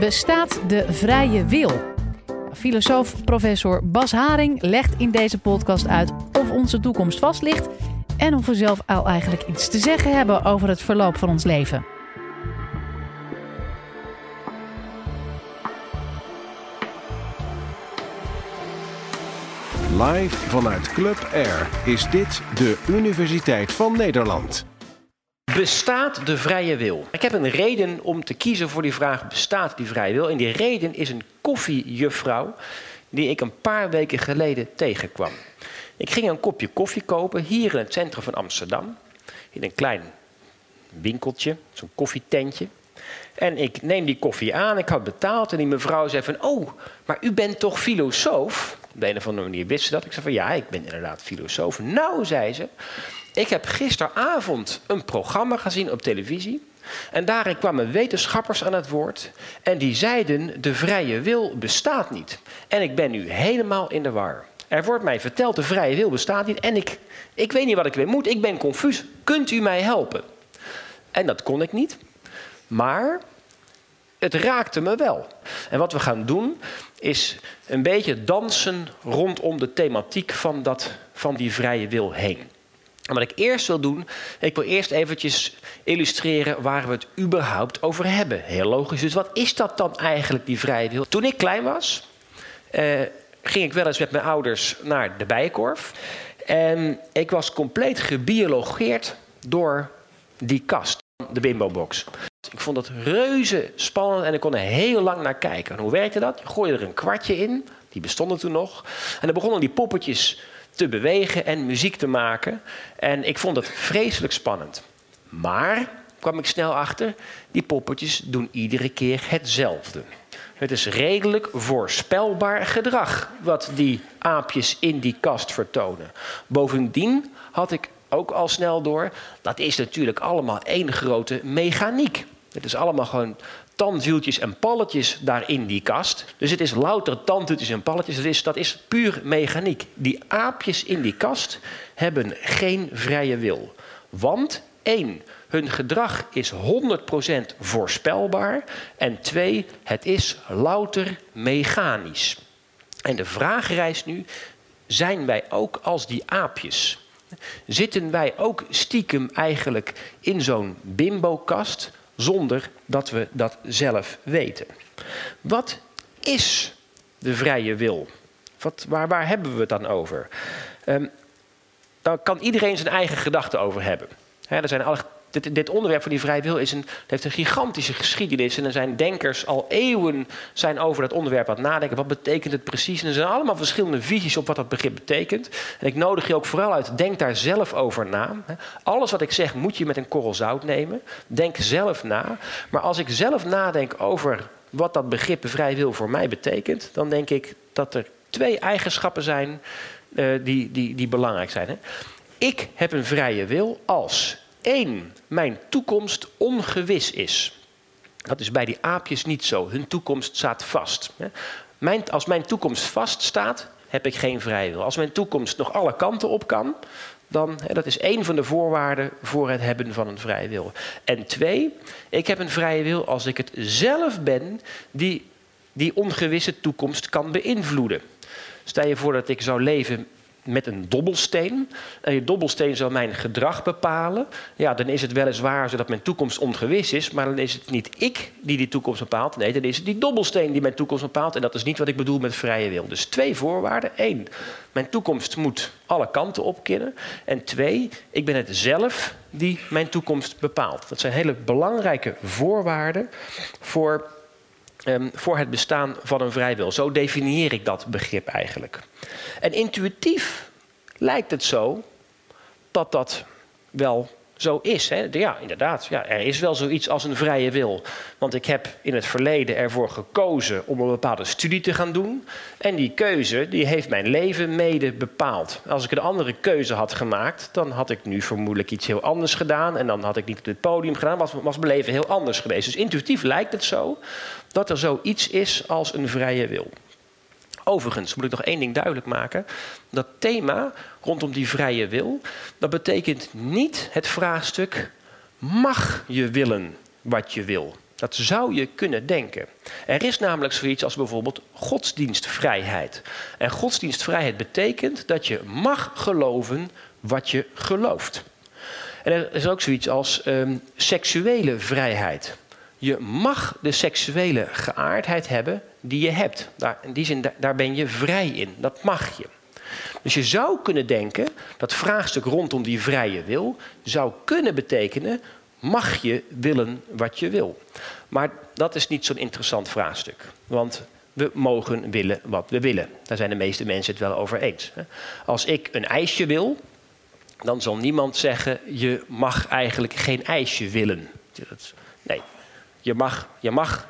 Bestaat de vrije wil? Filosoof professor Bas Haring legt in deze podcast uit of onze toekomst vast ligt en of we zelf al eigenlijk iets te zeggen hebben over het verloop van ons leven. Live vanuit Club Air is dit de Universiteit van Nederland. Bestaat de vrije wil? Ik heb een reden om te kiezen voor die vraag: bestaat die vrije wil? En die reden is een koffiejuffrouw die ik een paar weken geleden tegenkwam. Ik ging een kopje koffie kopen hier in het centrum van Amsterdam. In een klein winkeltje, zo'n koffietentje. En ik neem die koffie aan, ik had betaald en die mevrouw zei van... oh, maar u bent toch filosoof? Op de een of andere manier wist ze dat. Ik zei van ja, ik ben inderdaad filosoof. Nou, zei ze, ik heb gisteravond een programma gezien op televisie. En daarin kwamen wetenschappers aan het woord. En die zeiden: de vrije wil bestaat niet. En ik ben nu helemaal in de war. Er wordt mij verteld: de vrije wil bestaat niet. En ik, ik weet niet wat ik weer moet. Ik ben confuus. Kunt u mij helpen? En dat kon ik niet. Maar het raakte me wel. En wat we gaan doen is een beetje dansen rondom de thematiek van, dat, van die vrije wil heen. En wat ik eerst wil doen, ik wil eerst eventjes illustreren waar we het überhaupt over hebben. Heel logisch. Dus wat is dat dan eigenlijk, die vrije wil? Toen ik klein was, eh, ging ik wel eens met mijn ouders naar de bijenkorf. En ik was compleet gebiologeerd door die kast, de bimbo-box. Ik vond dat reuze spannend en ik kon er heel lang naar kijken. En hoe werkte dat? Je gooide er een kwartje in, die bestonden toen nog. En dan begonnen die poppetjes te bewegen en muziek te maken. En ik vond het vreselijk spannend. Maar, kwam ik snel achter, die poppetjes doen iedere keer hetzelfde. Het is redelijk voorspelbaar gedrag wat die aapjes in die kast vertonen. Bovendien had ik ook al snel door, dat is natuurlijk allemaal één grote mechaniek. Het is allemaal gewoon tandwieltjes en palletjes daar in die kast. Dus het is louter tandwieltjes en palletjes. Dat is, dat is puur mechaniek. Die aapjes in die kast hebben geen vrije wil. Want één, hun gedrag is 100% voorspelbaar. En twee, het is louter mechanisch. En de vraag rijst nu, zijn wij ook als die aapjes? Zitten wij ook stiekem eigenlijk in zo'n bimbo-kast zonder dat we dat zelf weten? Wat is de vrije wil? Wat, waar, waar hebben we het dan over? Um, daar kan iedereen zijn eigen gedachten over hebben. er zijn dit, dit, onderwerp van die vrije wil is een, heeft een gigantische geschiedenis. En er zijn denkers al eeuwen zijn over dat onderwerp aan het nadenken. Wat betekent het precies? En er zijn allemaal verschillende visies op wat dat begrip betekent. En ik nodig je ook vooral uit, denk daar zelf over na. Alles wat ik zeg moet je met een korrel zout nemen. Denk zelf na. Maar als ik zelf nadenk over wat dat begrip vrije wil voor mij betekent... dan denk ik dat er twee eigenschappen zijn uh, die, die, die belangrijk zijn. Hè? Ik heb een vrije wil als één, mijn toekomst ongewis is. Dat is bij die aapjes niet zo. Hun toekomst staat vast. Als mijn toekomst vaststaat, heb ik geen vrije wil. Als mijn toekomst nog alle kanten op kan, dan dat is één van de voorwaarden voor het hebben van een vrije wil. En twee, ik heb een vrije wil als ik het zelf ben die die ongewisse toekomst kan beïnvloeden. Stel je voor dat ik zou leven met een dobbelsteen. En die dobbelsteen zal mijn gedrag bepalen. Ja, dan is het weliswaar zo dat mijn toekomst ongewis is. Maar dan is het niet ik die die toekomst bepaalt. Nee, dan is het die dobbelsteen die mijn toekomst bepaalt. En dat is niet wat ik bedoel met vrije wil. Dus twee voorwaarden. Eén, mijn toekomst moet alle kanten opkennen. En twee, ik ben het zelf die mijn toekomst bepaalt. Dat zijn hele belangrijke voorwaarden voor Um, voor het bestaan van een vrijwil. Zo definieer ik dat begrip eigenlijk. En intuïtief lijkt het zo dat dat wel zo is. Hè? Ja, inderdaad. Ja, er is wel zoiets als een vrije wil. Want ik heb in het verleden ervoor gekozen om een bepaalde studie te gaan doen. En die keuze die heeft mijn leven mede bepaald. Als ik een andere keuze had gemaakt, dan had ik nu vermoedelijk iets heel anders gedaan. En dan had ik niet op het podium gedaan. Was, was mijn leven heel anders geweest. Dus intuïtief lijkt het zo dat er zoiets is als een vrije wil. Overigens moet ik nog één ding duidelijk maken. Dat thema rondom die vrije wil, dat betekent niet het vraagstuk: mag je willen wat je wil? Dat zou je kunnen denken. Er is namelijk zoiets als bijvoorbeeld godsdienstvrijheid. En godsdienstvrijheid betekent dat je mag geloven wat je gelooft. En er is ook zoiets als ehm, seksuele vrijheid. Je mag de seksuele geaardheid hebben die je hebt. Daar, in die zin, daar ben je vrij in. Dat mag je. Dus je zou kunnen denken dat vraagstuk rondom die vrije wil zou kunnen betekenen: mag je willen wat je wil? Maar dat is niet zo'n interessant vraagstuk. Want we mogen willen wat we willen. Daar zijn de meeste mensen het wel over eens. Als ik een ijsje wil, dan zal niemand zeggen: je mag eigenlijk geen ijsje willen. Nee, je mag, je mag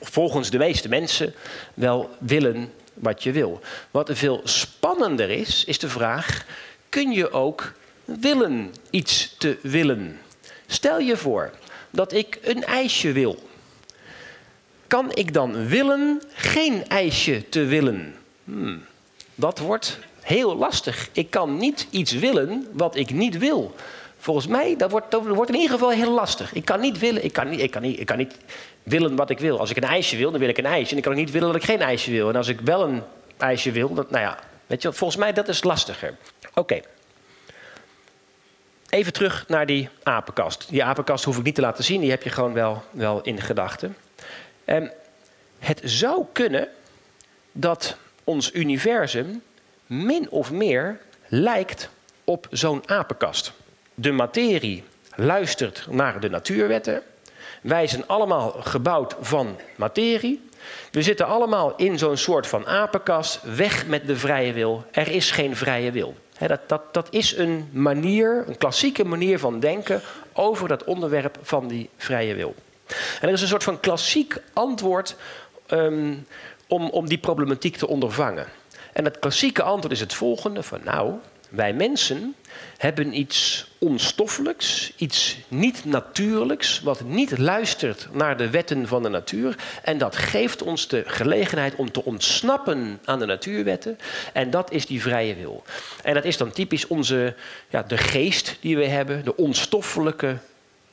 volgens de meeste mensen wel willen wat je wil. Wat er veel spannender is, is de vraag: kun je ook willen iets te willen? Stel je voor dat ik een ijsje wil. Kan ik dan willen geen ijsje te willen? Hmm, dat wordt heel lastig. Ik kan niet iets willen wat ik niet wil. Volgens mij, dat wordt, dat wordt in ieder geval heel lastig. Ik kan niet willen, ik kan niet, ik kan niet, ik kan niet willen wat ik wil. Als ik een ijsje wil, dan wil ik een ijsje. En ik kan ook niet willen dat ik geen ijsje wil. En als ik wel een ijsje wil, nou ja, weet je, volgens mij dat is lastiger. Oké. Even terug naar die apenkast. Die apenkast hoef ik niet te laten zien, die heb je gewoon wel, wel in gedachten. Um, het zou kunnen dat ons universum min of meer lijkt op zo'n apenkast. De materie luistert naar de natuurwetten. Wij zijn allemaal gebouwd van materie. We zitten allemaal in zo'n soort van apenkast, weg met de vrije wil. Er is geen vrije wil. dat, dat, dat is een manier, een klassieke manier van denken over dat onderwerp van die vrije wil. En er is een soort van klassiek antwoord um, om, om die problematiek te ondervangen. En het klassieke antwoord is het volgende: van nou, wij mensen hebben iets onstoffelijks, iets niet natuurlijks, wat niet luistert naar de wetten van de natuur. En dat geeft ons de gelegenheid om te ontsnappen aan de natuurwetten. En dat is die vrije wil. En dat is dan typisch onze, ja, de geest die we hebben, de onstoffelijke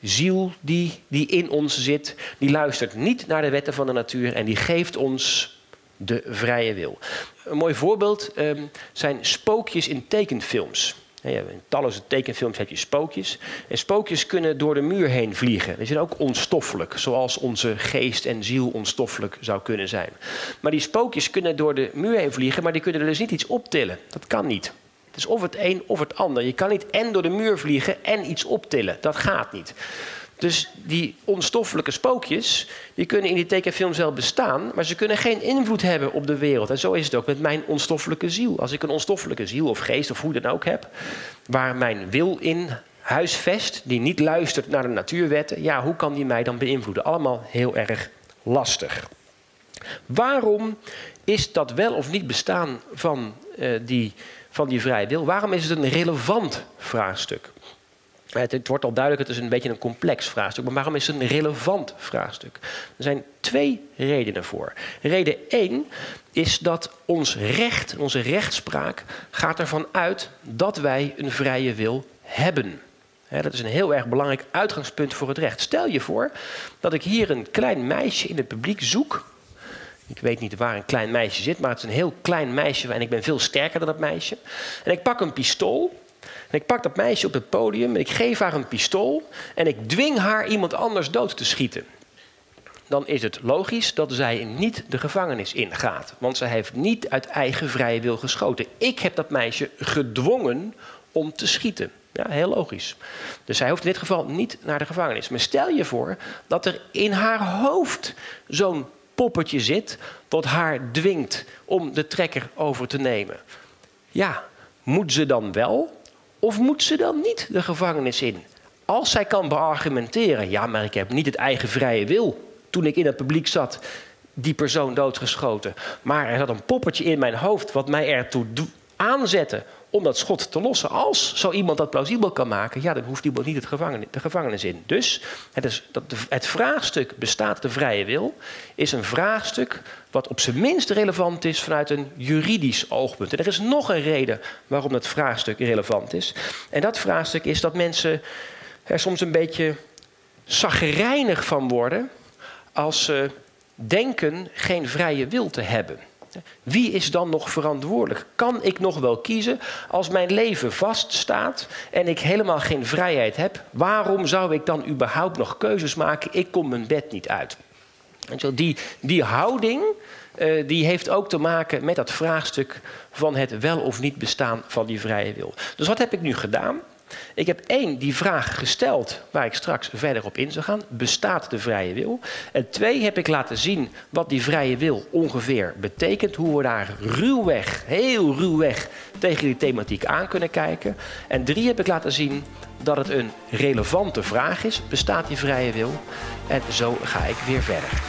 ziel die, die in ons zit. Die luistert niet naar de wetten van de natuur en die geeft ons de vrije wil. Een mooi voorbeeld ehm, zijn spookjes in tekenfilms. In talloze tekenfilms heb je spookjes. En spookjes kunnen door de muur heen vliegen. Die zijn ook onstoffelijk, zoals onze geest en ziel onstoffelijk zou kunnen zijn. Maar die spookjes kunnen door de muur heen vliegen, maar die kunnen er dus niet iets optillen. Dat kan niet. Het is of het een of het ander. Je kan niet en door de muur vliegen en iets optillen. Dat gaat niet. Dus die onstoffelijke spookjes, die kunnen in die tekenfilms wel bestaan, maar ze kunnen geen invloed hebben op de wereld. En zo is het ook met mijn onstoffelijke ziel. Als ik een onstoffelijke ziel of geest of hoe dan ook heb, waar mijn wil in huisvest, die niet luistert naar de natuurwetten, ja, hoe kan die mij dan beïnvloeden? Allemaal heel erg lastig. Waarom is dat wel of niet bestaan van, uh, die, van die vrije wil? Waarom is het een relevant vraagstuk? Het, wordt al duidelijk, het is een beetje een complex vraagstuk. Maar waarom is het een relevant vraagstuk? Er zijn twee redenen voor. Reden één is dat ons recht, onze rechtspraak, gaat ervan uit dat wij een vrije wil hebben. dat is een heel erg belangrijk uitgangspunt voor het recht. Stel je voor dat ik hier een klein meisje in het publiek zoek. Ik weet niet waar een klein meisje zit, maar het is een heel klein meisje en ik ben veel sterker dan dat meisje. En ik pak een pistool en ik pak dat meisje op het podium en ik geef haar een pistool en ik dwing haar iemand anders dood te schieten. Dan is het logisch dat zij niet de gevangenis ingaat. Want zij heeft niet uit eigen vrije wil geschoten. Ik heb dat meisje gedwongen om te schieten. Ja, heel logisch. Dus zij hoeft in dit geval niet naar de gevangenis. Maar stel je voor dat er in haar hoofd zo'n poppetje zit dat haar dwingt om de trekker over te nemen. Ja, moet ze dan wel of moet ze dan niet de gevangenis in? Als zij kan beargumenteren, ja, maar ik heb niet het eigen vrije wil. Toen ik in het publiek zat, die persoon doodgeschoten. Maar er zat een poppetje in mijn hoofd wat mij ertoe aanzette om dat schot te lossen. Als zo iemand dat plausibel kan maken, ja, dan hoeft iemand niet het gevangenis, de gevangenis in. Dus het, is, dat het vraagstuk bestaat de vrije wil, is een vraagstuk wat op zijn minst relevant is vanuit een juridisch oogpunt. En er is nog een reden waarom dat vraagstuk relevant is. En dat vraagstuk is dat mensen er soms een beetje zagrijnig van worden als ze denken geen vrije wil te hebben. Wie is dan nog verantwoordelijk? Kan ik nog wel kiezen als mijn leven vaststaat en ik helemaal geen vrijheid heb? Waarom zou ik dan überhaupt nog keuzes maken? Ik kom mijn bed niet uit. Die, die houding uh, die heeft ook te maken met dat vraagstuk van het wel of niet bestaan van die vrije wil. Dus wat heb ik nu gedaan? Ik heb één, die vraag gesteld waar ik straks verder op in zal gaan. Bestaat de vrije wil? En twee, heb ik laten zien wat die vrije wil ongeveer betekent. Hoe we daar ruwweg, heel ruwweg, tegen die thematiek aan kunnen kijken. En drie, heb ik laten zien dat het een relevante vraag is. Bestaat die vrije wil? En zo ga ik weer verder.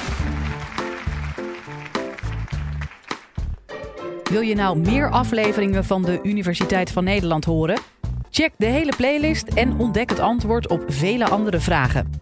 Wil je nou meer afleveringen van de Universiteit van Nederland horen? Check de hele playlist en ontdek het antwoord op vele andere vragen.